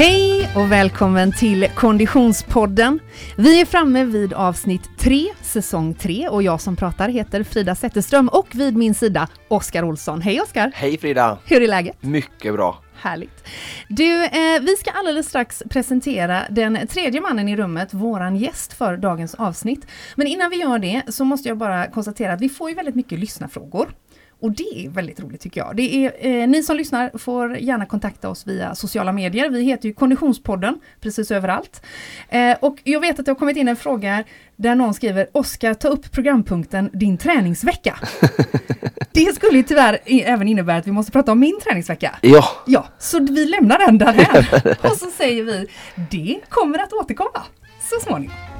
Hej och välkommen till Konditionspodden. Vi är framme vid avsnitt 3, säsong 3 och jag som pratar heter Frida Zetterström och vid min sida Oskar Olsson. Hej Oskar! Hej Frida! Hur är läget? Mycket bra. Härligt. Du, eh, vi ska alldeles strax presentera den tredje mannen i rummet, våran gäst för dagens avsnitt. Men innan vi gör det så måste jag bara konstatera att vi får ju väldigt mycket lyssnarfrågor. Och det är väldigt roligt tycker jag. Det är, eh, ni som lyssnar får gärna kontakta oss via sociala medier. Vi heter ju Konditionspodden precis överallt. Eh, och jag vet att det har kommit in en fråga där någon skriver Oskar, ta upp programpunkten din träningsvecka. det skulle ju tyvärr även innebära att vi måste prata om min träningsvecka. Ja. Ja, så vi lämnar den där. Och så säger vi, det kommer att återkomma så småningom.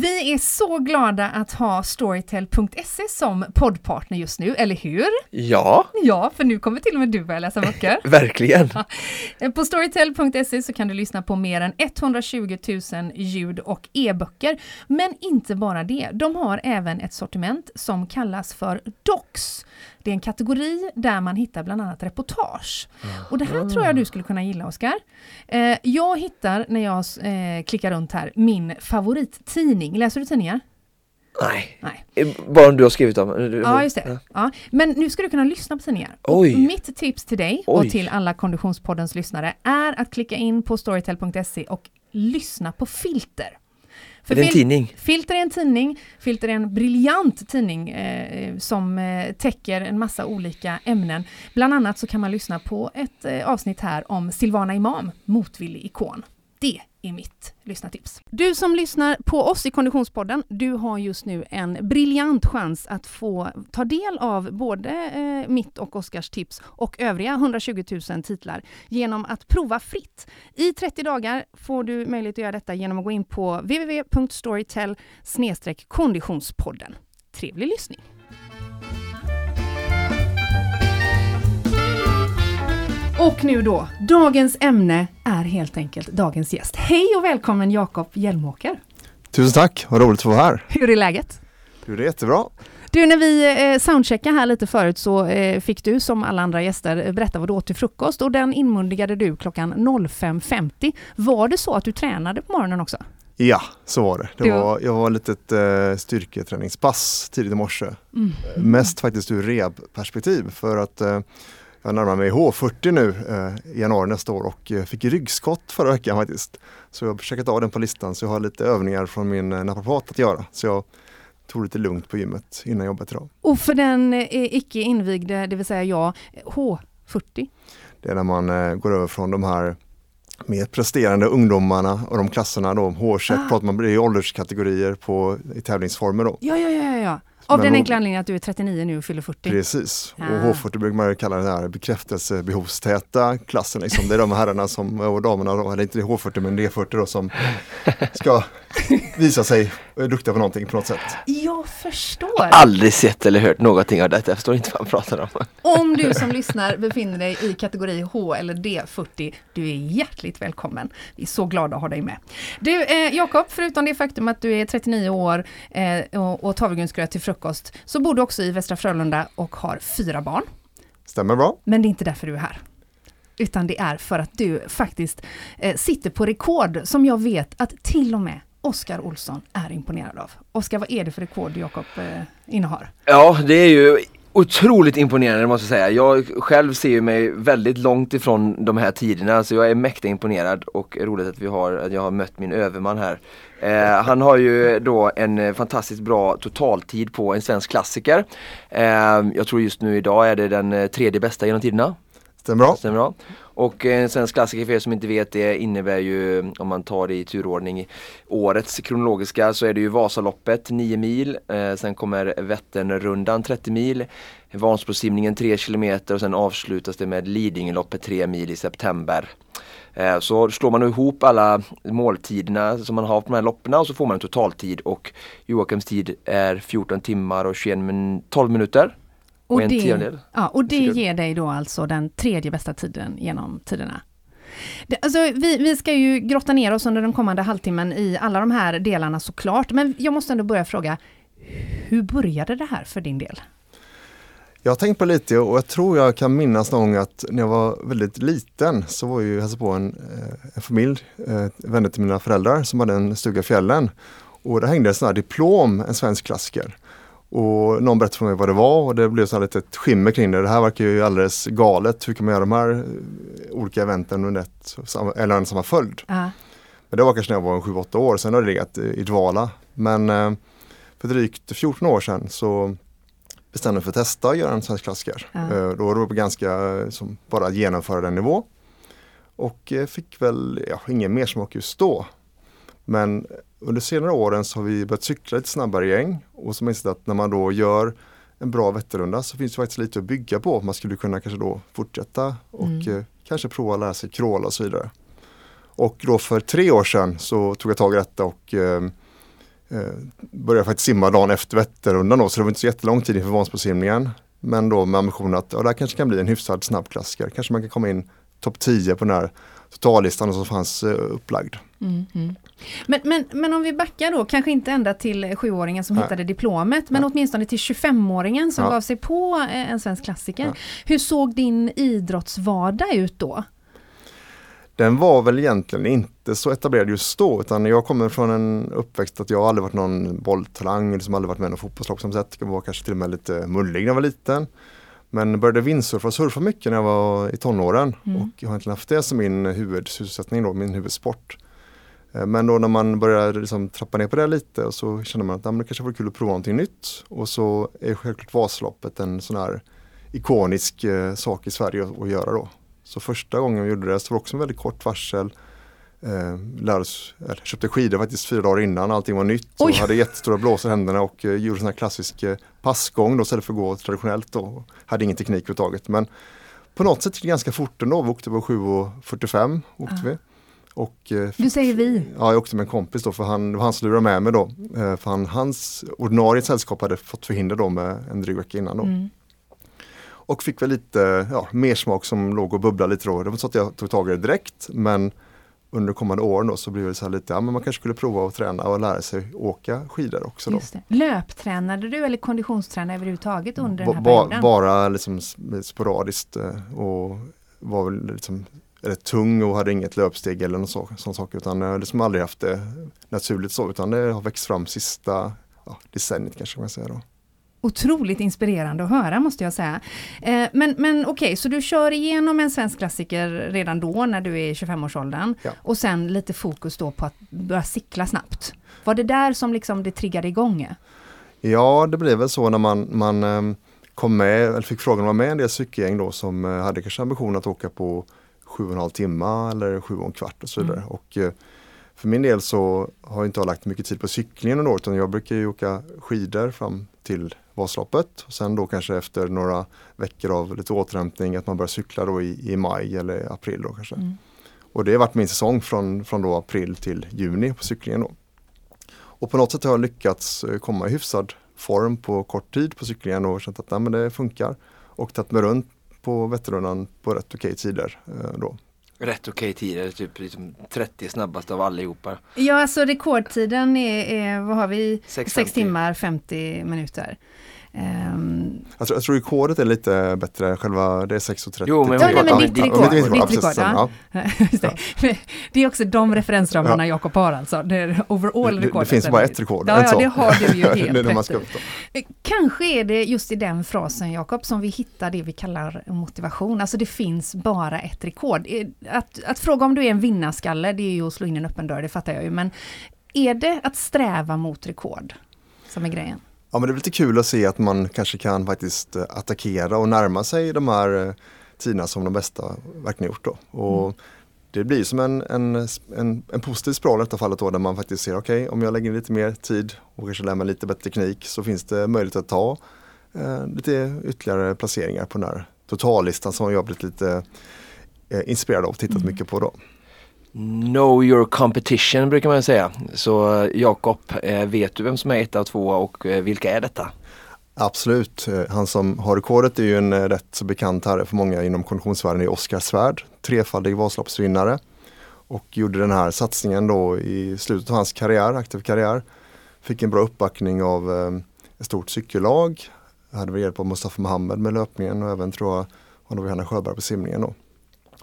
Vi är så glada att ha Storytel.se som poddpartner just nu, eller hur? Ja, Ja, för nu kommer till och med du börja läsa böcker. verkligen. På Storytel.se så kan du lyssna på mer än 120 000 ljud och e-böcker. Men inte bara det, de har även ett sortiment som kallas för Docs. Det är en kategori där man hittar bland annat reportage. Och det här tror jag du skulle kunna gilla Oskar. Eh, jag hittar när jag eh, klickar runt här min favorittidning. Läser du tidningar? Nej, Nej. Eh, bara om du har skrivit om Ja, just det. Ja. Men nu ska du kunna lyssna på tidningar. Oj. Och mitt tips till dig och Oj. till alla Konditionspoddens lyssnare är att klicka in på storytel.se och lyssna på Filter. För Är det en tidning? Filter är en tidning, Filter är en briljant tidning eh, som eh, täcker en massa olika ämnen. Bland annat så kan man lyssna på ett eh, avsnitt här om Silvana Imam, motvillig ikon. Det är mitt lyssnartips. Du som lyssnar på oss i Konditionspodden, du har just nu en briljant chans att få ta del av både eh, mitt och Oskars tips och övriga 120 000 titlar genom att prova fritt. I 30 dagar får du möjlighet att göra detta genom att gå in på www.storytel konditionspodden. Trevlig lyssning! Och nu då, dagens ämne är helt enkelt dagens gäst. Hej och välkommen Jakob Hjelmåker! Tusen tack, vad roligt att vara här. Hur är läget? Du, det är jättebra. Du, när vi eh, soundcheckade här lite förut så eh, fick du som alla andra gäster eh, berätta vad du åt till frukost och den inmundigade du klockan 05.50. Var det så att du tränade på morgonen också? Ja, så var det. det Du- var, jag var lite ett eh, styrketräningspass tidigt i morse. Mm. Mest faktiskt ur rehab-perspektiv för att eh, jag närmar mig H40 nu eh, i januari nästa år och eh, fick ryggskott förra veckan faktiskt. Så jag har checkat av den på listan så jag har lite övningar från min eh, naprapat att göra. Så jag tog lite lugnt på gymmet innan jobbet idag. Och för den eh, icke invigde, det vill säga jag, H40. Det är när man eh, går över från de här mer presterande ungdomarna och de klasserna då, H21 Ah. pratar man, det är ålderskategorier på, i tävlingsformer då. Ja, ja, ja, ja. Av Men den enkla anledningen att du är 39 nu och fyller 40. Precis, Ah. och H40 brukar man kalla den här bekräftelsebehovstäta klassen. Liksom. Det är de herrarna som, och damerna, eller inte H40 men D40 då, som ska visa sig duktiga på någonting på något sätt. Jag förstår! Aldrig sett eller hört någonting av detta. Jag förstår inte vad han pratar om. Om du som lyssnar befinner dig i kategori H eller D40, du är hjärtligt välkommen. Vi är så glada att ha dig med. Du eh, Jakob, förutom det faktum att du är 39 år eh, och, och havregrynsgröt till frukost, så bor du också i Västra Frölunda och har fyra barn. Stämmer bra? Men det är inte därför du är här. Utan det är för att du faktiskt eh, sitter på rekord som jag vet att till och med Oskar Olsson är imponerad av. Oskar, vad är det för rekord Jakob eh, innehar? Ja, det är ju otroligt imponerande måste jag säga. Jag själv ser ju mig väldigt långt ifrån de här tiderna så jag är mäkta imponerad och roligt att vi har, att jag har mött min överman här. Eh, han har ju då en fantastiskt bra totaltid på en svensk klassiker. Eh, jag tror just nu idag är det den tredje bästa genom tiderna. Stämmer bra? Stämmer bra. Och en svensk klassiker för er som inte vet det innebär ju, om man tar det i turordning, årets kronologiska så är det ju Vasaloppet 9 mil, eh, sen kommer Vätternrundan 30 mil, Vansbrosimningen 3 kilometer och sen avslutas det med Lidingöloppet 3 mil i september. Eh, Så slår man ihop alla måltiderna som man har på de här loppen och så får man en totaltid och Joakims tid är 14 timmar och 21 min 12 minuter. Och en det, tiondel. ja, och det sekund. ger dig då alltså den tredje bästa tiden genom tiderna. Det, alltså, vi, vi ska ju grotta ner oss under den kommande halvtimmen i alla de här delarna såklart, men jag måste ändå börja fråga, hur började det här för din del? Jag har tänkt på lite och jag tror jag kan minnas någon gång att när jag var väldigt liten så var jag hälsade på en, en familj, eh, vänner till mina föräldrar som hade en stuga i fjällen. Och där hängde en sån här diplom, en svensk klassiker. Och någon berättade för mig vad det var och det blev så här lite ett skimmer kring det. Det här verkar ju alldeles galet. Hur kan man göra de här olika eventen under ett, eller en samma följd? Uh. Men det var kanske när jag var 7-8 år, sen har det legat i dvala. Men för drygt 14 år sedan så bestämde mig för att testa att göra en svensk klassiker. Ja. Eh, då var det ganska som bara genomföra den nivå. Och eh, fick väl ja, ingen mer smak just då. Men under senare åren så har vi börjat cykla lite snabbare gäng och som insett att när man då gör en bra Vätternrunda så finns det faktiskt lite att bygga på. Man skulle kunna kanske då fortsätta och mm. eh, kanske prova att lära sig crawla och så vidare. Och då för tre år sedan så tog jag tag i detta och eh, eh, började faktiskt simma dagen efter Vätternrundan då, så det var inte så jättelång tid inför Vansbrosimningen. Men då med ambitionen att ja, det här kanske kan bli en hyfsad snabbklassiker. Kanske man kan komma in topp 10 på den här totallistan som fanns eh, upplagd. Mm, mm. Men, men, men om vi backar då, kanske inte ända till sjuåringen som Nej. hittade diplomet, men Nej. åtminstone till 25-åringen som ja. gav sig på eh, en svensk klassiker. Ja. Hur såg din idrottsvardag ut då? den var väl egentligen inte så etablerad just då utan jag kommer från en uppväxt att jag aldrig varit någon bolltalang, liksom aldrig varit med i något fotbollslag som sett. Jag var kanske till och med lite mullig när jag var liten. Men började vindsurfa och surfa mycket när jag var i tonåren mm. och jag har egentligen haft det som min huvudsysselsättning då, min huvudsport. Eh, men då när man började liksom trappa ner på det lite och så kände man att det kanske vore kul att prova någonting nytt. Och så är självklart Vasaloppet en sån här ikonisk eh, sak i Sverige att, att göra då. Så första gången vi gjorde det så var det också en väldigt kort varsel. Eh, lärdes, eller, köpte skidor faktiskt fyra dagar innan allting var nytt. Och hade jättestora blåsor i händerna och eh, gjorde sån här klassisk eh, passgång då istället för att gå traditionellt. Då. Hade ingen teknik överhuvudtaget. Men på något sätt gick det ganska fort ändå. Vi åkte på 7.45 åkte ah. vi. Och, eh, du säger vi? Ja, jag åkte med en kompis då för han, det var han som lurade med mig då. Eh, för han, hans ordinarie sällskap hade fått förhinder då med en dryg vecka innan då. Mm. Och fick väl lite ja, mer smak som låg och bubblade lite då. Det var så att jag tog tag i det direkt men under kommande åren då så blev det så lite, ja men man kanske skulle prova att träna och lära sig åka skidor också. Då. Löptränade du eller konditionstränade överhuvudtaget under ba den här perioden? Bara liksom sporadiskt eh, och var väl liksom rätt tung och hade inget löpsteg eller någon så, sån sak utan jag har liksom aldrig haft det naturligt så utan det har växt fram sista ja, decenniet kanske man säger då otroligt inspirerande att höra måste jag säga. Eh, men men okej, okay, så du kör igenom en svensk klassiker redan då när du är i 25-årsåldern ja. och sen lite fokus då på att börja cykla snabbt. Var det där som liksom det triggade igång? Ja, det blev väl så när man, man ehm, kom med, eller fick frågan att vara med i en del cykelgäng då som eh, hade kanske ambition att åka på sju och en halv timme eller sju och en kvart och så vidare. Mm. Och, eh, för min del så har jag inte lagt mycket tid på cyklingen ändå utan jag brukar ju åka skidor fram till Vasaloppet. Och sen då kanske efter några veckor av lite återhämtning att man börjar cykla då i, i maj eller april. Då kanske. Mm. Och det har varit min säsong från, från då april till juni på cyklingen. Då. Och på något sätt har jag lyckats eh, komma i hyfsad form på kort tid på cyklingen och känt att nej, men det funkar. Och tagit mig runt på Vätternrundan på rätt okej tider. Eh, då. Rätt okej tider, typ liksom 30 snabbast av allihopa. Ja, alltså rekordtiden är, är vad har vi? 6 timmar 50 minuter. Um, jag, tror, jag tror rekordet är lite bättre, själva det är 6.30. Jo men, ja, men ditt rekord. Ja, ditt rekord ja. det. det. är också de referensramarna ja. Jakob har alltså. Det är overall rekordet. Det, det finns bara ett rekord. Ja, ja det har du ju helt ska eh, Kanske är det just i den frasen Jakob som vi hittar det vi kallar motivation. Alltså det finns bara ett rekord. Eh, att, att fråga om du är en vinnarskalle det är ju att slå in en öppen dörr, det fattar jag ju. Men är det att sträva mot rekord som är grejen? Ja men det är lite kul att se att man kanske kan faktiskt eh, attackera och närma sig de här eh, tiderna som de bästa verkligen gjort. Då. Och mm. Det blir som en, en, en, en positiv spiral i detta fallet då där man faktiskt ser okej okay, om jag lägger lite mer tid och kanske lär mig lite bättre teknik så finns det möjlighet att ta eh, lite ytterligare placeringar på den här totallistan som jag blivit lite eh, inspirerad av och tittat mm. mycket på då. Know your competition brukar man säga. Så eh, Jakob, eh, vet du vem som är etta och tvåa och eh, vilka är detta? Absolut. Han som har rekordet är ju en rätt så bekant herre för många inom konditionsvärlden, är Oskar Svärd, trefaldig Vasaloppsvinnare. Och gjorde den här satsningen då i slutet av hans karriär, aktiv karriär. Fick en bra uppbackning av ett stort cykellag. Hade väl hjälp av Mustafa Mohamed med löpningen och även tror jag honom Hanna Sjöberg på simningen då.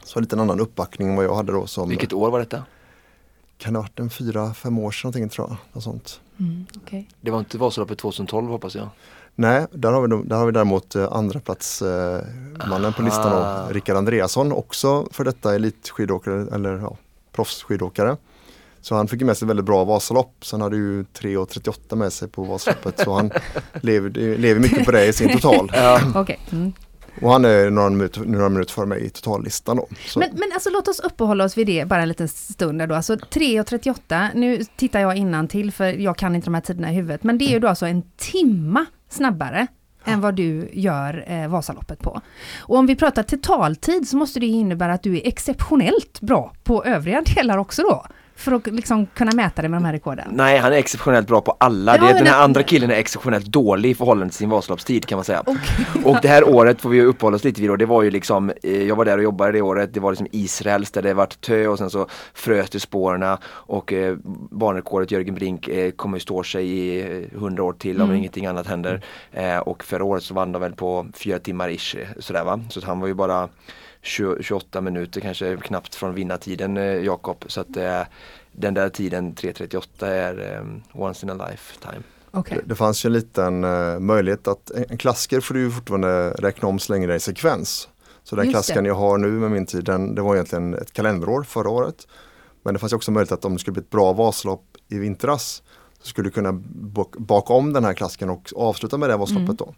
Så lite en annan uppbackning än vad jag hade då som Vilket år var detta? kan det ha varit en fyra, fem år sedan någonting tror jag. Något sånt. Mm, okay. Det var inte Vasaloppet 2012 hoppas jag? Nej, där har vi, där har vi däremot eh, andra plats eh, på listan då, Rickard Andreasson, också för detta elitskidåkare eller ja, proffsskidåkare. Så han fick med sig väldigt bra Vasalopp. Sen hade ju 3.38 med sig på Vasaloppet så han lever, lever mycket på det i sin total. ja. okay. mm. Och han är några minuter, några minuter före mig i totallistan då. Men, men alltså låt oss uppehålla oss vid det bara en liten stund då. Alltså 3.38, nu tittar jag innan till för jag kan inte de här tiderna i huvudet. Men det är ju då alltså en timma snabbare än vad du gör eh, Vasaloppet på. Och om vi pratar totaltid så måste det innebära att du är exceptionellt bra på övriga delar också då för att liksom kunna mäta det med de här rekorden? Nej, han är exceptionellt bra på alla. Ja, det, den här andra killen är exceptionellt dålig i förhållande till sin Vasaloppstid kan man säga. Okay. Och det här året får vi uppehålla oss lite vid och det var ju liksom, eh, jag var där och jobbade det året, det var liksom Israels där det varit tö och sen så frös det spåren och eh, banrekordet Jörgen Brink eh, kommer stå sig i eh, hundra år till om mm. ingenting annat händer. Eh, och förra året så vann de väl på fyra timmar ish sådär va. Så han var ju bara 28 minuter kanske knappt från vinnartiden eh, Jakob. Så att eh, den där tiden 3.38 är um, once in a lifetime. Okay. Det, det, fanns ju en liten uh, möjlighet att en klassiker får du fortfarande räkna om så länge det är i sekvens. Så den klassikern jag har nu med min tid, den, det var egentligen ett kalenderår förra året. Men det fanns också möjlighet att om det skulle bli ett bra Vasalopp i vintras så skulle du kunna baka om den här klassiken och avsluta med det Vasaloppet mm. då.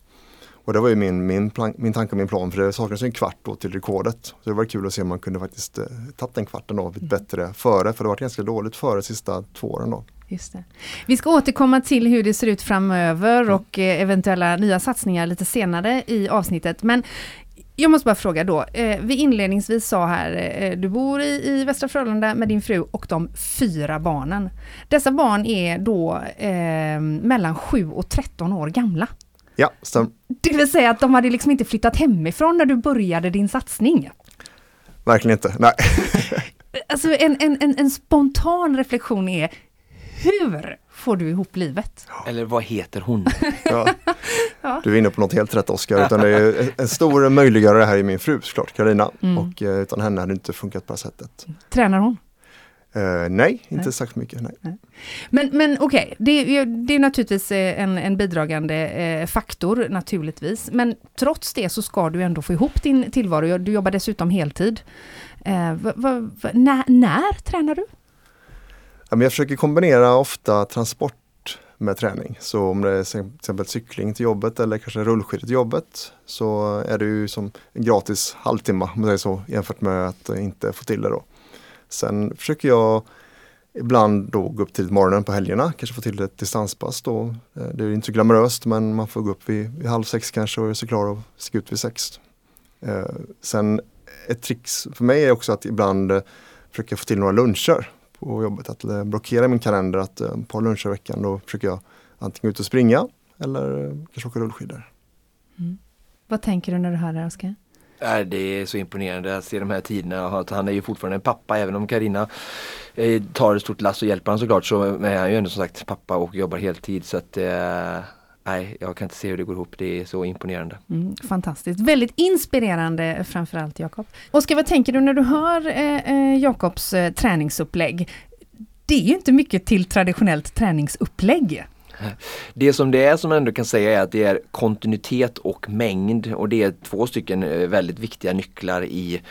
Och det var ju min, min, plan, min tanke och min plan för det saknades en kvart då till rekordet. Så det var kul att se om man kunde faktiskt eh, tagit den kvarten då, lite mm. bättre före för det var ganska dåligt före sista två åren då. Just det. Vi ska återkomma till hur det ser ut framöver och eh, eventuella nya satsningar lite senare i avsnittet. Men jag måste bara fråga då, eh, vi inledningsvis sa här, eh, du bor i, i Västra Frölunda med din fru och de fyra barnen. Dessa barn är då eh, mellan 7 och 13 år gamla. Ja, stäm. Det vill säga att de hade liksom inte flyttat hemifrån när du började din satsning? Verkligen inte, nej. alltså en, en, en, en spontan reflektion är, hur får du ihop livet? Eller vad heter hon? ja. ja. Du är inne på något helt rätt Oskar, utan det är en stor möjliggörare här i min fru såklart, Karina. Mm. Och eh, utan henne hade det inte funkat på det här sättet. Tränar hon? Uh, nej, inte nej. särskilt mycket. Nej. nej. Men, men okej, okay. det, det, är naturligtvis eh, en, en bidragande eh, faktor naturligtvis. Men trots det så ska du ändå få ihop din tillvaro. Du jobbar dessutom heltid. Eh, va, va, va, när, när tränar du? Jag försöker kombinera ofta transport med träning. Så om det är till exempel cykling till jobbet eller kanske rullskidor till jobbet så är det ju som en gratis halvtimme om man säger så, jämfört med att inte få till det då. Sen försöker jag ibland då gå upp tidigt morgonen på helgerna, kanske få till ett distanspass då. Eh, det är inte så glamoröst men man får gå upp vid, vid halv sex kanske och göra sig klar och stiga ut vid sex. Eh, sen ett trix för mig är också att ibland eh, försöka få till några luncher på jobbet. Att eh, blockera min kalender att eh, ett par luncher i veckan då försöker jag antingen ut och springa eller eh, kanske åka rullskidor. Mm. Vad tänker du när du hör det här Oskar? Nej, det är så imponerande att se de här tiderna. Han är ju fortfarande en pappa även om Karina eh, tar ett stort lass och hjälper honom såklart så är han ju ändå som sagt pappa och jobbar heltid så att eh, Nej, jag kan inte se hur det går ihop. Det är så imponerande. Mm, fantastiskt. Väldigt inspirerande framförallt Jakob. Oskar, vad tänker du när du hör eh, eh, Jakobs eh, träningsupplägg? Det är ju inte mycket till traditionellt träningsupplägg. Det som det är som man ändå kan säga är att det är kontinuitet och mängd och det är två stycken eh, väldigt viktiga nycklar i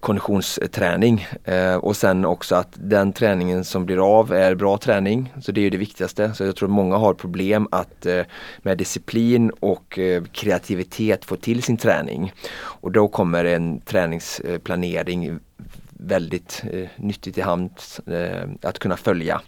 konditionsträning. Eh, och sen också att den träningen som blir av är bra träning. Så det är det viktigaste. Så jag tror många har problem att eh, med disciplin och kreativitet få till sin träning. Och då kommer en träningsplanering väldigt eh, nyttigt i hand eh, att kunna följa.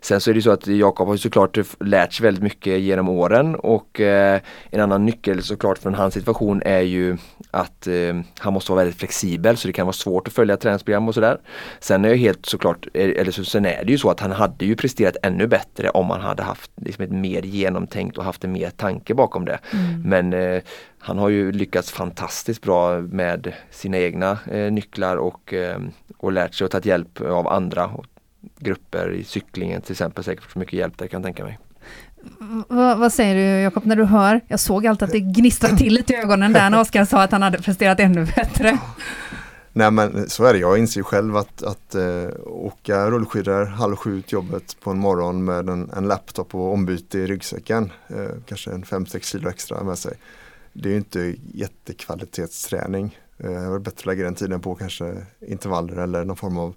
Sen så är det så att Jakob har såklart lärt sig väldigt mycket genom åren och eh, en annan nyckel såklart från hans situation är ju att eh, han måste vara väldigt flexibel så det kan vara svårt att följa träningsprogram och sådär. Sen är jag helt såklart, eh, eller så, sen är det ju så att han hade ju presterat ännu bättre om han hade haft liksom ett mer genomtänkt och haft en mer tanke bakom det. Mm. Men eh, han har ju lyckats fantastiskt bra med sina egna eh, nycklar och, eh, och lärt sig att ta hjälp av andra grupper i cyklingen till exempel säkert för mycket hjälp där kan jag tänka mig. vad, vad säger du Jakob när du hör? Jag såg alltid att det gnistrade till lite i ögonen där när Oskar sa att han hade presterat ännu bättre. Nej men så är det, jag inser själv att, att äh, åka rullskidor halv sju till jobbet på en morgon med en, en laptop och ombyte i ryggsäcken, äh, kanske en 5-6 kilo extra med sig. Det är ju inte jättekvalitetsträning. Äh, jag vill bättre lägga den tiden på kanske intervaller eller någon form av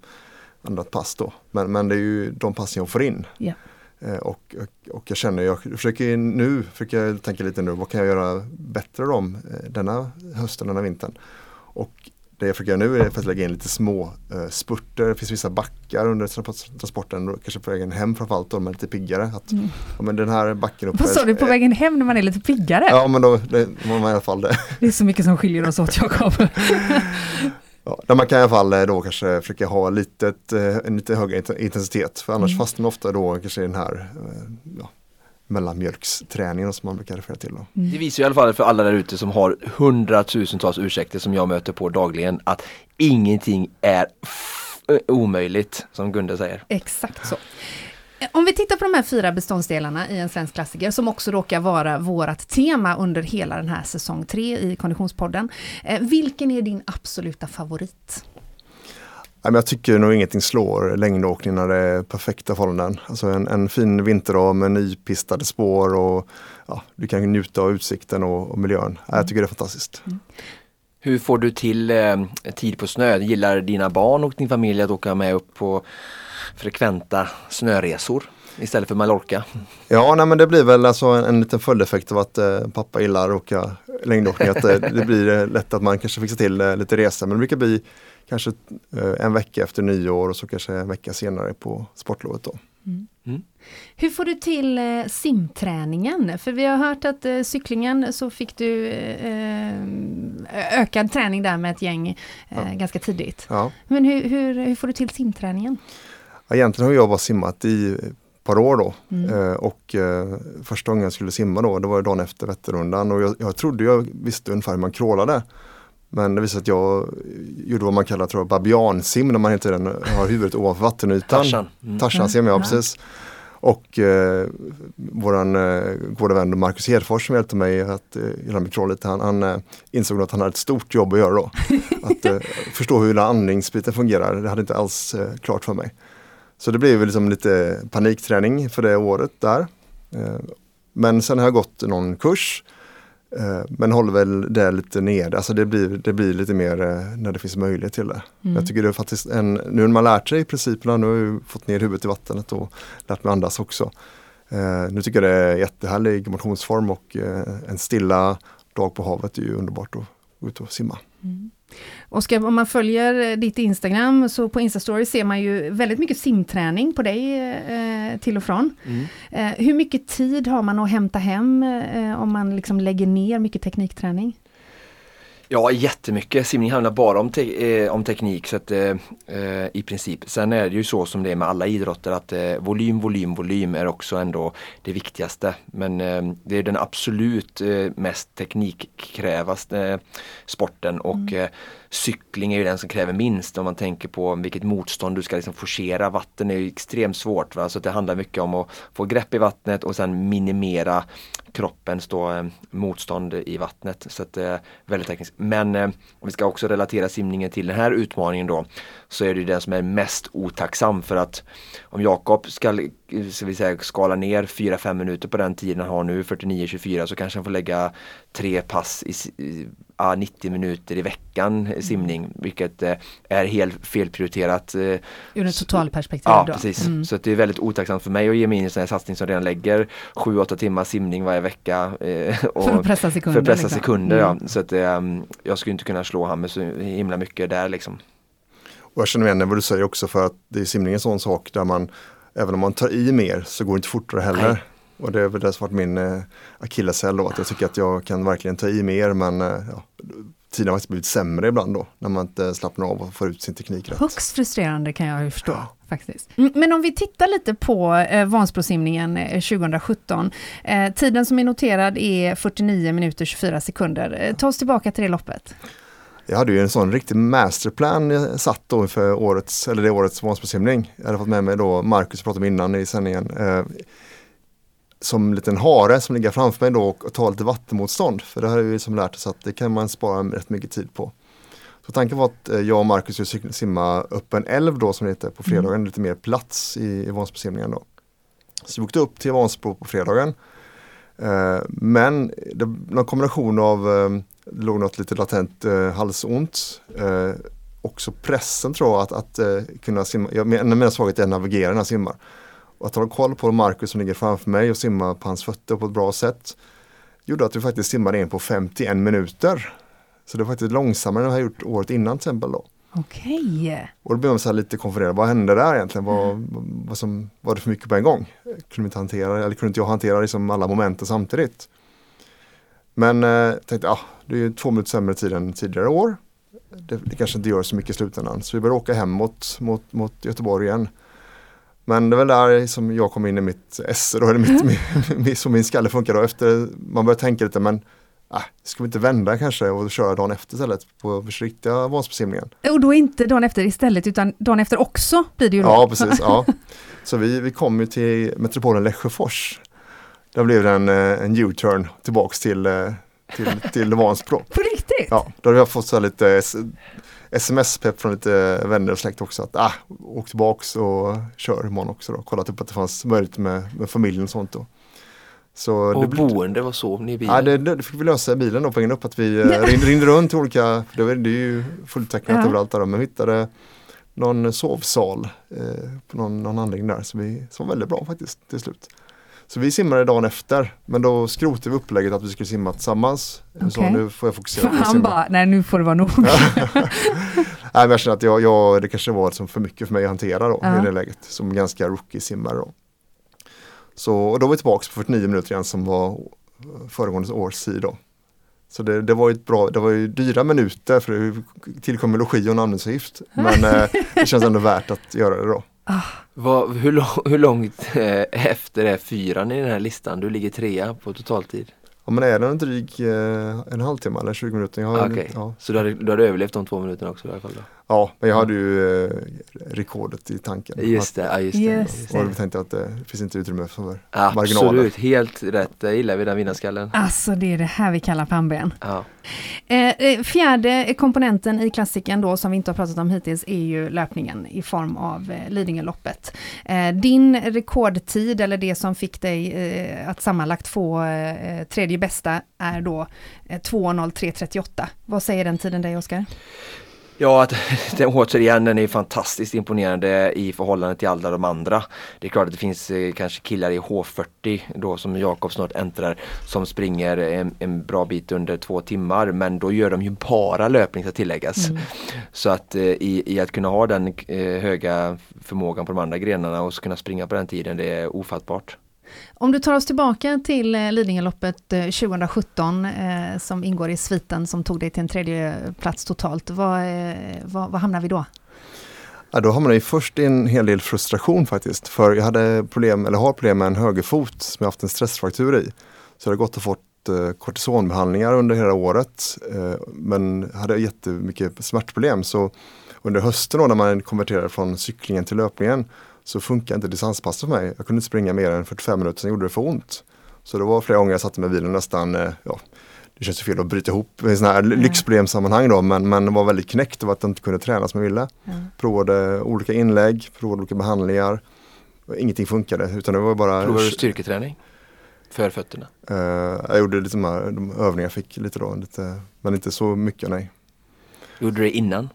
annat pass då. Men, men det är ju de passen jag får in. Yeah. Och, och, och, jag känner, jag försöker nu, försöker tänka lite nu, vad kan jag göra bättre om denna hösten, denna vintern? Och det jag försöker göra nu är att lägga in lite små uh, spurter. Det finns vissa backar under transporten, kanske på vägen hem framförallt då, de är lite piggare. Att, mm. ja, men den här backen upp Vad sa du, på vägen hem när man är lite piggare? Ja men då det, man i alla fall det. Det är så mycket som skiljer oss åt Jakob. ja, där man kan i alla fall eh, då kanske försöka ha litet, eh, en lite högre intensitet för annars mm. fastnar man ofta då kanske i den här ja, mellanmjölksträningen som man brukar referera till. Då. Mm. Det visar i alla fall för alla där ute som har hundratusentals ursäkter som jag möter på dagligen att ingenting är omöjligt som Gunde säger. Exakt så. Om vi tittar på de här fyra beståndsdelarna i en svensk klassiker som också råkar vara vårt tema under hela den här säsong tre i Konditionspodden. Eh, vilken är din absoluta favorit? Jag tycker nog ingenting slår längdåkning när det är perfekta förhållanden. Alltså en, en fin vinterdag med nypistade spår och ja, du kan njuta av utsikten och, och miljön. Mm. Jag tycker det är fantastiskt. Mm. Hur får du till eh, tid på snö? Gillar dina barn och din familj att åka med upp på frekventa snöresor? istället för Mallorca? Ja, nej, men det blir väl alltså en, en liten följdeffekt av att eh, pappa gillar att åka längdåkning. Att, eh, det blir eh, lätt att man kanske fixar till eh, lite resor. Men det brukar bli kanske eh, en vecka efter nyår och så kanske en vecka senare på sportlovet. Då. Mm. Mm. Hur får du till eh, simträningen? För vi har hört att eh, cyklingen så fick du eh, ökad träning där med ett gäng eh, ja. ganska tidigt. Ja. Men hur, hur, hur, får du till simträningen? Egentligen har jag bara simmat i ett par år då mm. Eh, och eh, första gången jag skulle simma då, det var dagen efter Vätternrundan och jag, jag trodde jag visste ungefär hur man crawlade. Men det visade sig att jag gjorde vad man kallar tror jag, babiansim när man hela tiden har huvudet ovanför vattenytan. Tarzan. Mm. Tarzansim, ja precis. Och eh, våran eh, goda vän Marcus Hedfors som hjälpte mig att eh, göra mitt lite, han, han eh, insåg att han hade ett stort jobb att göra då. att eh, förstå hur andningsbiten fungerar, det hade inte alls eh, klart för mig. Så det blev liksom lite panikträning för det året där. Eh, men sen har jag gått någon kurs Eh, men håller väl det lite nere, alltså det blir, det blir lite mer eh, när det finns möjlighet till det. Mm. Jag tycker det är faktiskt en, nu när man lärt sig principerna, nu har jag fått ner huvudet i vattnet och lärt mig andas också. Nu tycker jag det är jättehärlig motionsform och en stilla dag på havet är ju underbart att gå ut och simma. Mm. Oskar, om man följer ditt Instagram så på Instastory ser man ju väldigt mycket simträning på dig eh, till och från. Mm. Eh, hur mycket tid har man att hämta hem eh, om man liksom lägger ner mycket teknikträning? Ja, jättemycket. Simning handlar bara om, te eh, om teknik så att, eh, eh, i princip. Sen är det ju så som det är med alla idrotter att eh, volym, volym, volym är också ändå det viktigaste. Men eh, det är den absolut eh, mest teknikkrävaste sporten och mm cykling är ju den som kräver minst om man tänker på vilket motstånd du ska liksom forcera. Vatten är ju extremt svårt. Va? Så det handlar mycket om att få grepp i vattnet och sen minimera kroppens då, eh, motstånd i vattnet. Så att det är väldigt tekniskt. Men eh, om vi ska också relatera simningen till den här utmaningen då så är det den som är mest otacksam för att om Jakob ska, eh, ska vi säga, skala ner 4-5 minuter på den tiden han har nu, 49-24, så kanske han får lägga tre pass i, ja, 90 minuter i veckan mm. simning vilket eh, är helt felprioriterat. Eh, Ur ett totalperspektiv Ja då. precis, mm. så det är väldigt otacksamt för mig att ge mig in i en sån här satsning som redan lägger 7-8 timmar simning varje vecka. Eh, och för att pressa sekunder. För att pressa liksom. sekunder mm. ja. Så att eh, jag skulle inte kunna slå han med så himla mycket där liksom. Och jag känner igen vad du säger också för att det är simning en sån sak där man även om man tar i mer så går det inte fortare heller. Nej. Och det är väl det som varit min eh, akilleshäl då, att jag tycker att jag kan verkligen ta i mer men eh, ja, tiden har faktiskt blivit sämre ibland då, när man inte slappnar av och får ut sin teknik rätt. Högst frustrerande kan jag ju förstå. Ja. Faktiskt. Men om vi tittar lite på eh, Vansbrosimningen 2017. Eh, eh, tiden som är noterad är 49 minuter 24 sekunder. Eh, ta oss tillbaka till det loppet. Jag hade ju en sån riktig masterplan jag satt då för årets, eller det årets Vansbrosimning. Jag hade fått med mig då Marcus pratade om innan i sändningen. Eh, som en liten hare som ligger framför mig då och tar lite vattenmotstånd. För det har vi liksom lärt oss att det kan man spara rätt mycket tid på. Så tanken var att eh, jag och Marcus skulle simma upp en älv då som det heter på fredagen, mm. lite mer plats i, i Vansbrosimningen då. Så vi åkte upp till Vansbro på fredagen. Eh, men det någon kombination av, eh, det låg något lite latent eh, halsont, eh, också pressen tror jag att, att eh, kunna simma, jag, av mina svagheter är att navigera när jag simmar. Att ha koll på Marcus som ligger framför mig och simma på hans fötter på ett bra sätt gjorde att vi faktiskt simmade in på 51 minuter. Så det var faktiskt långsammare än jag gjort året innan till exempel. Då. Okej. Och då blev man så lite konfunderad, vad hände där egentligen? Vad, mm. vad som, var det för mycket på en gång? Kunde inte hantera, eller kunde inte jag hantera liksom alla momenten samtidigt? Men eh, tänkte, ah, det är ju två minuter sämre tid än tidigare år. Det, det kanske inte gör så mycket i slutändan. Så vi började åka hemåt mot, mot Göteborg igen. Men det var där som jag kom in i mitt esse då, eller mitt, mm. min, som min skalle funkar då. Efter man börjar tänka lite, men äh, ska vi inte vända kanske och köra dagen efter istället på riktiga Vansbrosimningen? Och då inte dagen efter istället utan dagen efter också blir det ju då. Ja precis, ja. Så vi, vi kom ju till metropolen Lesjöfors. Där blev det en, eh, en U-turn tillbaks till, eh, till, till Vansbro. På riktigt? Ja, då hade jag fått så lite sms-pepp från lite vänner och släkt också. Att ah, åk tillbaks och kör imorgon också då. Kollat upp att det fanns möjlighet med, med familjen och sånt då. Så och det boende, vad sov ni i bilen? Ja, det, det, fick vi lösa i bilen då på vägen upp att vi eh, ringde, ringde runt till olika, det, var, det är ju fulltecknat ja. överallt där men vi hittade någon sovsal eh, på någon, någon anläggning där så vi, som var väldigt bra faktiskt till slut. Så vi simmade dagen efter men då skrotade vi upplägget att vi skulle simma tillsammans. Okay. Så nu får jag fokusera på att Han bara, nej nu får det vara nog. nej, men jag känner att jag, jag, det kanske var liksom för mycket för mig att hantera då ja. i det läget som ganska rookie-simmare. Då. Så och då var vi tillbaka på 49 minuter igen som var föregående års tid då. Så det, det, var ju ett bra, det var ju dyra minuter för det tillkommer logi och namnutgift. Men eh, det känns ändå värt att göra det då. Ah. Vad, hur, lång, hur långt eh, efter är fyran i den här listan? Du ligger trea på totaltid. Ja men är den dryg eh, en halvtimme eller 20 minuter? Jag har okay. ja. Så du hade, du hade överlevt de två minuterna också i alla fall? Då? Ja, men jag hade ju eh, rekordet i tanken. Just det, ja, just det. Just det. Och vi tänkte att det finns inte utrymme för Absolut, marginaler. Absolut, helt rätt. Det gillar vi den vinnarskallen. Alltså det är det här vi kallar pannben. Ja. Eh, eh, fjärde komponenten i klassiken då som vi inte har pratat om hittills är ju löpningen i form av eh, Lidingöloppet. Eh, din rekordtid eller det som fick dig eh, att sammanlagt få eh, tredje bästa är då eh, 2.03.38. Vad säger den tiden dig Oskar? Ja, att, den, återigen den är fantastiskt imponerande i förhållande till alla de andra. Det är klart att det finns eh, kanske killar i H40 då som Jakob snart äntrar som springer en, en, bra bit under två timmar men då gör de ju bara löpning ska tilläggas. Mm. Så att eh, i, i, att kunna ha den eh, höga förmågan på de andra grenarna och kunna springa på den tiden det är ofattbart. Om du tar oss tillbaka till eh, Lidingöloppet eh, 2017 eh, som ingår i sviten som tog dig till en tredje plats totalt. Vad, eh, vad, vad hamnar vi då? Ja, då hamnade jag först i en hel del frustration faktiskt. För jag hade problem, eller har problem med en högerfot som jag haft en stressfraktur i. Så jag hade gått och fått kortisonbehandlingar under hela året. men hade jättemycket smärtproblem. Så under hösten då när man konverterade från cyklingen till löpningen så funkar inte distanspass för mig. Jag kunde inte springa mer än 45 minuter, sen gjorde det för ont. Så det var flera gånger jag satte mig i bilen nästan, eh, ja, det känns ju fel att bryta ihop i sådana här mm. lyxproblemsammanhang då, men, men var väldigt knäckt av att jag inte kunde träna som jag ville. Mm. Provade olika inlägg, provade olika behandlingar. Ingenting funkade utan det var bara... Provade du styrketräning? För fötterna? Uh, jag gjorde lite de, här, de övningar jag fick lite då, lite, men inte så mycket nej. Gjorde du det innan?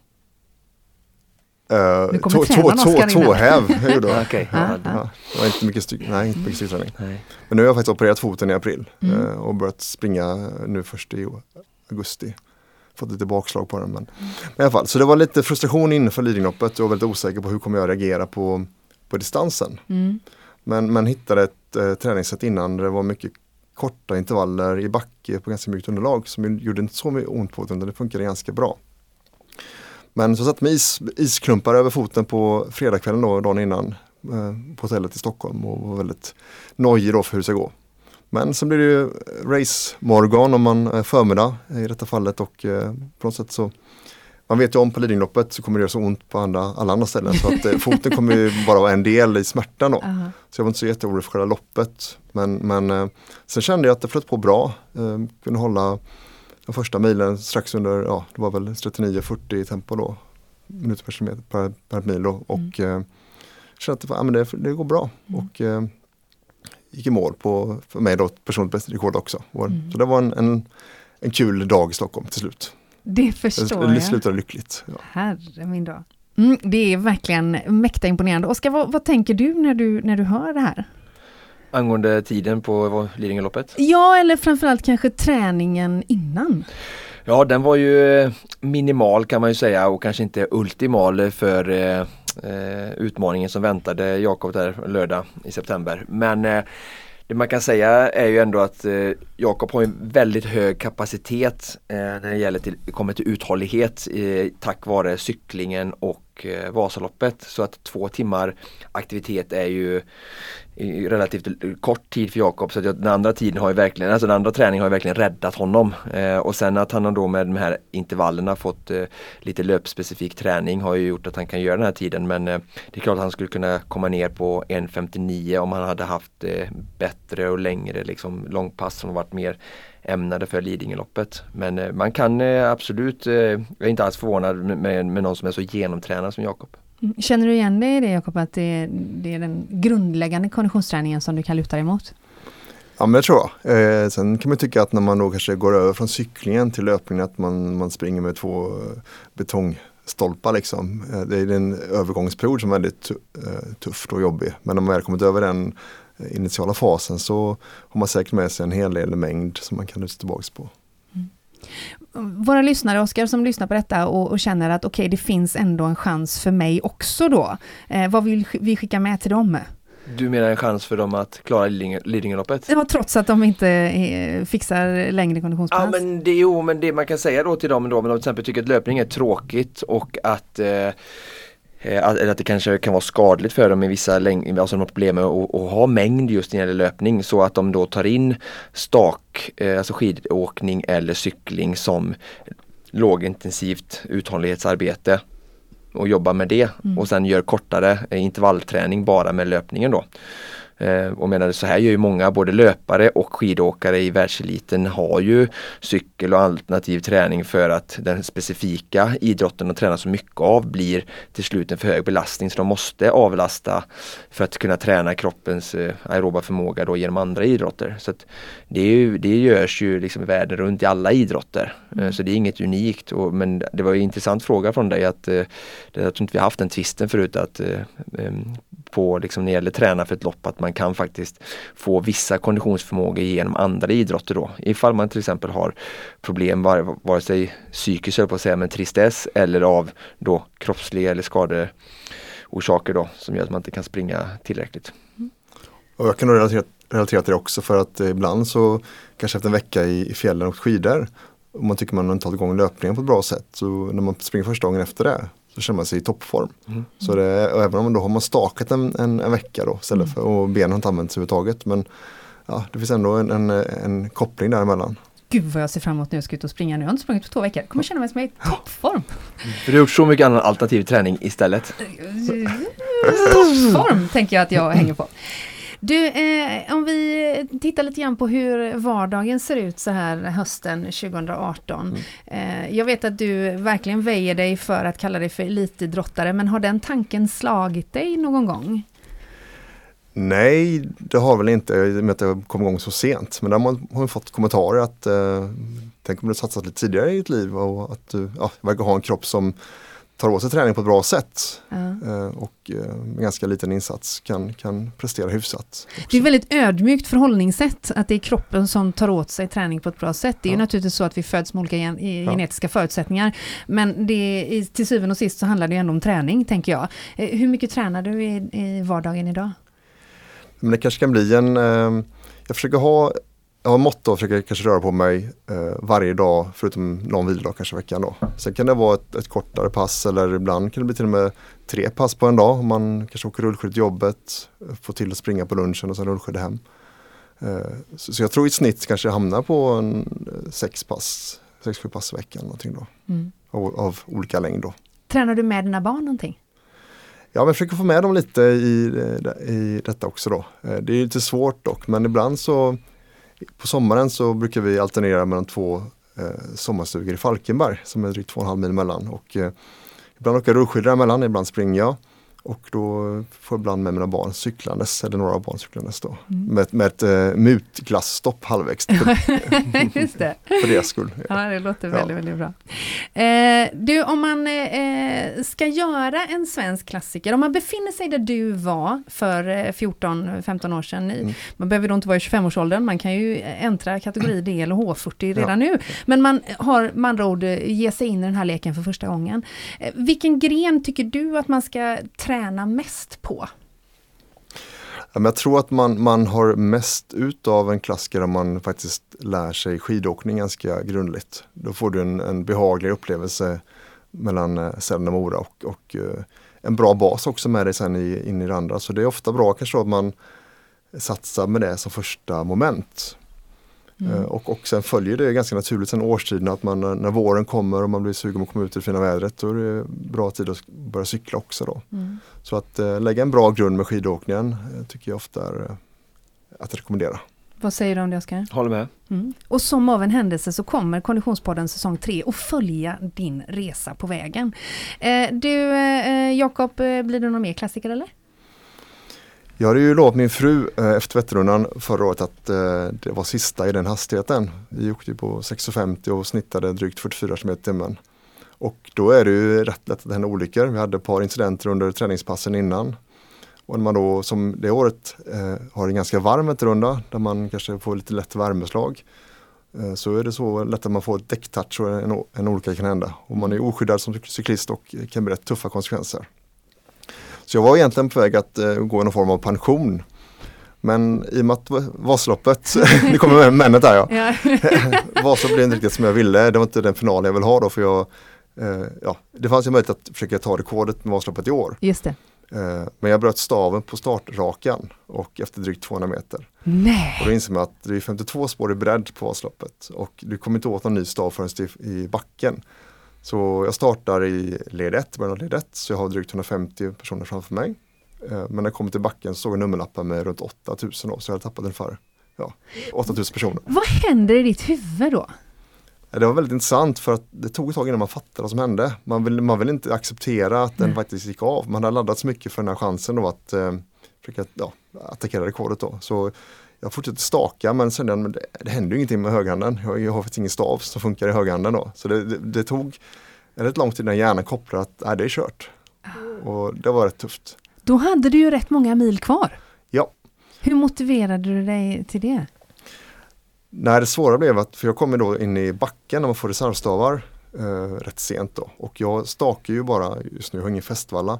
Uh, nu kommer tränaren Oskar Tåhäv gjorde jag. okay. ja, inte mycket, styr, nej, inte mycket styrträning. Men nu har jag faktiskt opererat foten i april mm. uh, och börjat springa nu först i augusti. Fått lite bakslag på den. Men, mm. men i alla fall, så det var lite frustration inför Lidingöloppet och var väldigt osäker på hur kommer jag reagera på, på distansen. Mm. Men, men hittade ett uh, träningssätt innan där det var mycket korta intervaller i backe på ganska mjukt underlag som gjorde inte så mycket ont på utan det funkade ganska bra. Men så satt med is, isklumpar över foten på fredagskvällen då, dagen innan eh, på hotellet i Stockholm och var väldigt nojig då för hur det ska gå. Men sen blir det ju race-morgon om man är förmiddag i detta fallet och eh, på något sätt så man vet ju om på Lidingöloppet så kommer det göra så ont på andra, alla andra ställen så att eh, foten kommer ju bara vara en del i smärtan då. Aha. Så jag var inte så jätteorolig för själva loppet. Men, men eh, sen kände jag att det flöt på bra. Eh, kunde hålla den första milen strax under, ja det var väl 39-40 tempo då. Minuter per, kilometer, per, per mil då. Och eh, kände att det, ja, men det, det går bra. Och eh, gick i mål på, för mig då, personligt bästa rekord också. Och, Mm. Så det var en, en, en kul dag i Stockholm till slut. Det förstår Det jag. slutade lyckligt. Ja. Herre min dag. Mm, det är verkligen mäkta imponerande. Oskar, vad, vad tänker du när, du när du hör det här? Angående tiden på Lidingöloppet? Ja, eller framförallt kanske träningen innan. Ja den var ju eh, minimal kan man ju säga och kanske inte ultimal för eh, eh, utmaningen som väntade Jakob där lördag i september. Men eh, det man kan säga är ju ändå att eh, Jakob har en väldigt hög kapacitet eh, när det gäller till, kommer till uthållighet eh, tack vare cyklingen och eh, Vasaloppet. Så att två timmar aktivitet är ju relativt kort tid för Jakob så att jag- den andra tiden har ju verkligen, alltså den andra träningen har ju verkligen räddat honom. Eh, och sen att han har då med de här intervallerna fått eh, lite löpspecifik träning har ju gjort att han kan göra den här tiden men eh, det är klart att han skulle kunna komma ner på 1.59 om han hade haft eh, bättre och längre liksom, långpass som varit mer ämnade för Lidingöloppet. Men eh, man kan eh, absolut, eh, jag är inte alls förvånad med, med, med någon som är så genomtränad som Jakob. Mm. Känner du igen dig i det Jakob, att det är, det är den grundläggande konditionsträningen som du kan luta dig mot? Ja men det tror jag. Eh, sen kan man tycka att när man då kanske går över från cyklingen till löpningen att man, man springer med två eh, betongstolpar liksom. Eh, det är en övergångsperiod som är väldigt eh, tuff eh, och jobbig. Men när man väl kommit över den eh, initiala fasen så har man säkert med sig en hel del mängd som man kan luta tillbaks på. Våra lyssnare, Oskar, som lyssnar på detta och, och känner att okej, det finns ändå en chans för mig också då. Eh, vad vill vi skicka med till dem? Du menar en chans för dem att klara Lidingö- Lidingöloppet? Ja, trots att de inte eh, fixar längre konditionspass. Ja men det, jo, men det man kan säga då till dem då, om de till exempel tycker att löpning är tråkigt och att eh, att, eller att det kanske kan vara skadligt för dem i vissa längd, alltså de har problem med att, att ha mängd just när det gäller löpning så att de då tar in stak, eh, alltså skidåkning eller cykling som lågintensivt uthållighetsarbete och jobbar med det och sen gör kortare eh, intervallträning bara med löpningen då. Eh, och menar så här gör ju många, både löpare och skidåkare i världseliten har ju cykel och alternativ träning för att den specifika idrotten de tränar så mycket av blir till slut en för hög belastning så de måste avlasta för att kunna träna kroppens eh, aeroba förmåga då genom andra idrotter. Så att det, är ju, det görs ju liksom världen runt i alla idrotter. Eh, så det är inget unikt. Och, men det var ju en intressant fråga från dig att eh, jag tror inte vi har haft den tvisten förut att eh, ehm, på liksom när det gäller träna för ett lopp att man kan faktiskt få vissa konditionsförmågor genom andra idrotter då. Ifall man till exempel har problem var, vare sig psykiskt höll jag på att säga men tristess eller av då kroppsliga eller skadeorsaker då som gör att man inte kan springa tillräckligt. Och jag kan nog relatera, relatera till det också för att ibland så kanske efter en vecka i, i fjällen och skidor och man tycker man inte har tagit igång löpningen på ett bra sätt så när man springer första gången efter det så känner man sig i toppform. Mm. Så det, och även om man då har man stakat en, en, en vecka då istället för och benen har inte använts överhuvudtaget men ja, det finns ändå en, en, en koppling däremellan. Gud vad jag ser fram emot när jag ska ut och springa nu. Jag har inte sprungit på två veckor. Jag kommer känna mig som i toppform. För du har gjort så mycket annan alternativ träning istället. Toppform tänker jag att jag hänger på. Du, eh, om vi tittar lite grann på hur vardagen ser ut så här hösten 2018. Eh, jag vet att du verkligen väjer dig för att kalla dig för elitidrottare, men har den tanken slagit dig någon gång? Nej, det har väl inte, i och med att jag kom igång så sent. Men där har man fått kommentarer att eh, tänk om du satsat lite tidigare i ditt liv och att du ja, verkar ha en kropp som tar åt sig träning på ett bra sätt Ja. eh, och eh, med ganska liten insats kan, kan prestera hyfsat. Det är ett väldigt ödmjukt förhållningssätt, att det är kroppen som tar åt sig träning på ett bra sätt. Det är ju Ja. naturligtvis så att vi föds med olika gen i- Ja. genetiska förutsättningar, men det, till syvende och sist så handlar det ju ändå om träning, tänker jag. Eh, Hur mycket tränar du i, i vardagen idag? Men det kanske kan bli en, eh, jag försöker ha, jag har motto att försöka kanske röra på mig eh, varje dag förutom någon vilodag kanske i veckan då. Sen kan det vara ett, ett kortare pass eller ibland kan det bli till och med tre pass på en dag. Om man kanske åker rullskid till jobbet, eh, får till att springa på lunchen och sen rullskid hem. Eh, så, så jag tror i snitt kanske jag hamnar på en, eh, sex pass 6-7 pass i veckan någonting då. Mm. Av, av, olika längd då. Tränar du med dina barn någonting? Ja, men jag försöker få med dem lite i, i detta också då. Eh, det är lite svårt dock, men ibland så på sommaren så brukar vi alternera mellan två eh, sommarstugor i Falkenberg som är drygt 2,5 mil mellan Och, eh, ibland åker jag rullskidor emellan, ibland springer jag. Och då får jag ibland med mina barn cyklandes, eller några barn cyklandes då. Mm. Med, med ett uh, mutglasstopp halvvägs. Just det. För deras skull. Ja, det låter ja. väldigt, väldigt bra. Eh, du, om man eh, ska göra en svensk klassiker, om man befinner sig där du var för 14-15 år sedan, mm. man behöver då inte vara i 25-årsåldern, man kan ju äntra kategori D eller H40 redan ja. nu. Men man har med andra ord ge sig in i den här leken för första gången. Eh, vilken gren tycker du att man ska träna mest på? Jag tror att man, man har mest ut av en klassiker om man faktiskt lär sig skidåkning ganska grundligt. Då får du en, en behaglig upplevelse mellan eh, Sälen och Mora och, och eh, en bra bas också med dig sen i, in i det andra. Så det är ofta bra kanske att man satsar med det som första moment. Mm. Eh, och, och sen följer det ganska naturligt sen årstiden att man när våren kommer och man blir sugen på att komma ut i det fina vädret då är det bra tid att börja cykla också. Då. Mm. Så att äh, lägga en bra grund med skidåkningen äh, tycker jag ofta är att rekommendera. Vad säger du om det Oskar? Håller med. Mm. Och som av en händelse så kommer Konditionspodden säsong 3 och följa din resa på vägen. Eh, du eh, Jakob, blir det någon mer klassiker eller? Jag hade ju lovat min fru eh, efter Vätternrundan förra året att eh, det var sista i den hastigheten. Vi åkte på 6.50 och snittade drygt 44 km i timmen. Och då är det ju rätt lätt att det händer olyckor. Vi hade ett par incidenter under träningspassen innan. Och när man då som det året eh, har en ganska varm Vätternrunda där man kanske får lite lätt värmeslag eh, så är det så lätt att man får ett däcktouch och en, en olycka kan hända. Och man är oskyddad som cyklist och kan bli rätt tuffa konsekvenser. Så jag var egentligen på väg att uh, gå någon form av pension. Men i och med att Vasaloppet, nu kommer männet där ja. Vasa blev inte riktigt som jag ville, det var inte den final jag vill ha då för jag uh, ja, Det fanns ju möjlighet att försöka ta rekordet med Vasaloppet i år. Just det. Uh, men jag bröt staven på startrakan och efter drygt 200 meter. Nej. Och då inser man att det är 52 spår i bredd på Vasaloppet och du kommer inte åt någon ny stav förrän i backen. Så jag startar i led 1, början av led 1, så jag har drygt 150 personer framför mig. Eh, men när jag kommer till backen så såg jag nummerlappen med runt 8000 då, så jag hade tappat ungefär ja, 8000 personer. Vad händer i ditt huvud då? Det var väldigt intressant för att det tog ett tag innan man fattade vad som hände. Man vill, man vill inte acceptera att den mm. faktiskt gick av. Man hade laddat så mycket för den här chansen då att eh, försöka ja, attackera rekordet då. Så jag fortsatte staka men sen men det, det hände ingenting med högerhanden. Jag, jag har faktiskt ingen stav som funkar i högerhanden då. Så det, det, det tog rätt lång tid innan hjärnan kopplade att nej, det är kört. Och det var rätt tufft. Då hade du ju rätt många mil kvar. Ja. Hur motiverade du dig till det? Nej, det svåra blev att, för jag kommer då in i backen när man får reservstavar eh, rätt sent då. Och jag stakar ju bara just nu, jag har ingen fästvalla.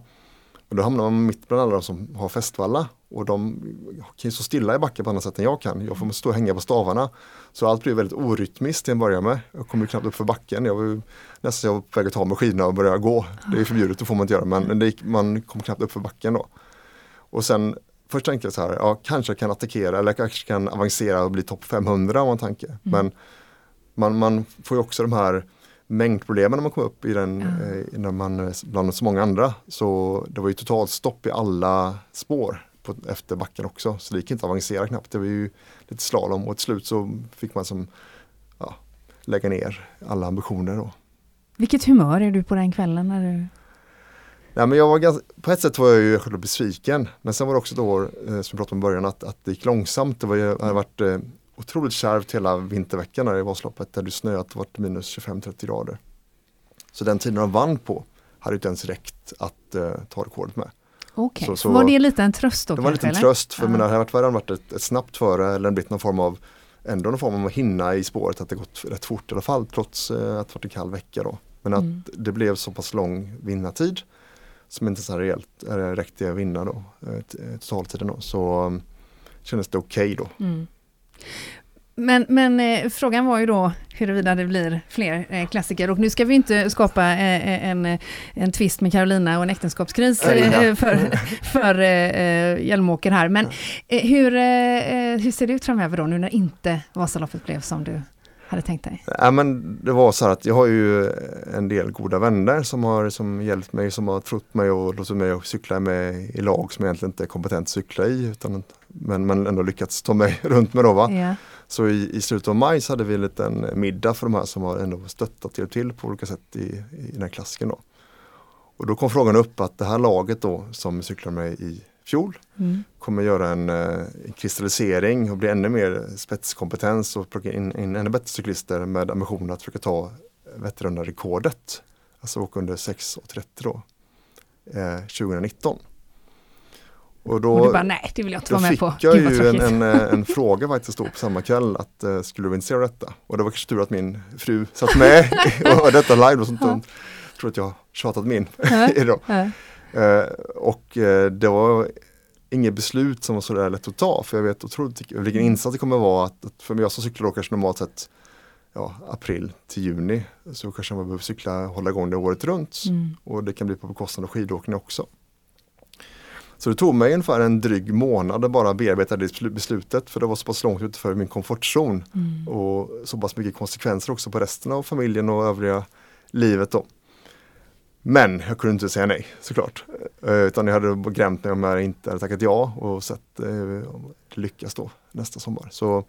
Och då hamnar man mitt bland alla de som har fästvalla och de kan ju stå stilla i backen på annat sätt än jag kan. Jag får stå och hänga på stavarna. Så allt blir väldigt orytmiskt till en början med. Jag kommer knappt upp för backen. Jag var nästan jag var på väg att ta med skidorna och börja gå. Det är förbjudet, det får man inte göra men gick, man kommer knappt upp för backen då. Och sen först tänkte jag så här, ja kanske jag kan attackera eller kanske kan avancera och bli topp 500 om man tanke. Mm. Men man, man får ju också de här mängdproblemen när man kom upp i den, mm. eh, när man eh, bland så många andra. Så det var ju totalt stopp i alla spår på, efter backen också. Så det gick inte att avancera knappt. Det var ju lite slalom och till slut så fick man som ja, lägga ner alla ambitioner. Då. Vilket humör är du på den kvällen? När du... Nej, men jag var ganska, på ett sätt var jag ju själv besviken. Men sen var det också år, eh, som vi pratade om i början, att, att det gick långsamt. Det var, ju, hade varit eh, otroligt kärvt hela vinterveckan det var Vasaloppet det snöat och varit minus 25-30 grader. Så den tiden de vann på hade inte ens räckt att uh, ta rekordet med. Okay. så, var det lite en tröst då? Det var en liten tröst för -huh. det hade varit ett, ett snabbt före eller blivit någon form av ändå någon form av hinna i spåret att det gått rätt fort i alla fall trots uh, att det varit en kall vecka då. Men att mm. det blev så pass lång vinnartid som inte så här rejält äh, räckte att vinna då, äh, totaltiden då. Så um, kändes det okej okay då. Mm. Men, men eh, frågan var ju då huruvida det blir fler eh, klassiker och nu ska vi inte skapa eh, eh en, en twist med Carolina och en äktenskapskris eh, för, för eh, Hjälmåker här. Men hur, hur ser det ut framöver då nu när inte Vasaloppet blev som du hade tänkt dig? Ja, men det var så här att jag har ju en del goda vänner som har som hjälpt mig, som har trott mig och låtit mig cykla med i lag som jag egentligen inte är kompetent att cykla i. Utan, men, men ändå lyckats ta mig runt med då. Va? Ja. Så i, i slutet av maj så hade vi en liten middag för de här som har ändå stöttat och till på olika sätt i, i den här klassiken. Då. Och då kom frågan upp att det här laget då som cyklar med i fjol Mm. kommer göra en, eh, en kristallisering och bli ännu mer spetskompetens och plocka in, in ännu bättre cyklister med ambitionen att försöka ta Vätternrundan-rekordet. Alltså åka under 6.30 då, eh, 2019. Och då, Och du bara, nej det vill jag inte då vara med fick på. jag Gud vad ju en, en, eh, en fråga faktiskt då på samma kväll att eh, skulle du av detta? Och det var kanske tur att min fru satt med och hörde detta live och sånt. Jag tror att jag tjatat min Ja. idag. Ja. Eh, och eh, det var inget beslut som var så där lätt att ta för jag vet otroligt vilken insats det kommer att vara att, att för mig som cyklar då kanske normalt sett ja, april till juni så kanske man behöver cykla hålla igång det året runt Mm. och det kan bli på bekostnad av skidåkning också. Så det tog mig ungefär en dryg månad att bara bearbeta det beslu- beslutet för det var så pass långt utanför min komfortzon Mm. och så pass mycket konsekvenser också på resten av familjen och övriga livet då. Men jag kunde inte säga nej såklart. Eh, Utan jag hade grämt mig om jag inte hade tackat ja och sett eh, det lyckas då nästa sommar. Så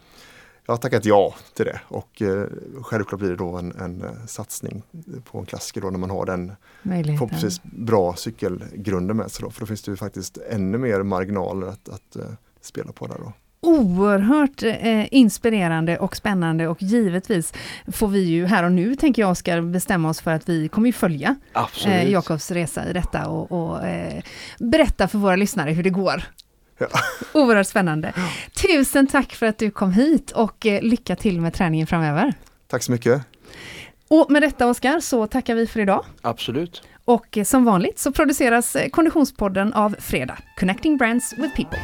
jag har tackat ja till det och eh, självklart blir det då en, en eh, satsning på en klassiker då när man har den förhoppningsvis bra cykelgrunden med sig då. För då finns det ju faktiskt ännu mer marginaler att, att eh, spela på där då. Oerhört eh, inspirerande och spännande och givetvis får vi ju här och nu, tänker jag, Oskar, bestämma oss för att vi kommer ju följa eh, Jakobs resa i detta och, och eh, berätta för våra lyssnare hur det går. Ja. Oerhört spännande. Tusen tack för att du kom hit och eh, lycka till med träningen framöver. Tack så mycket. Och med detta Oskar så tackar vi för idag. Absolut. Och eh, som vanligt så produceras eh, Konditionspodden av Fredag, Connecting Brands with People.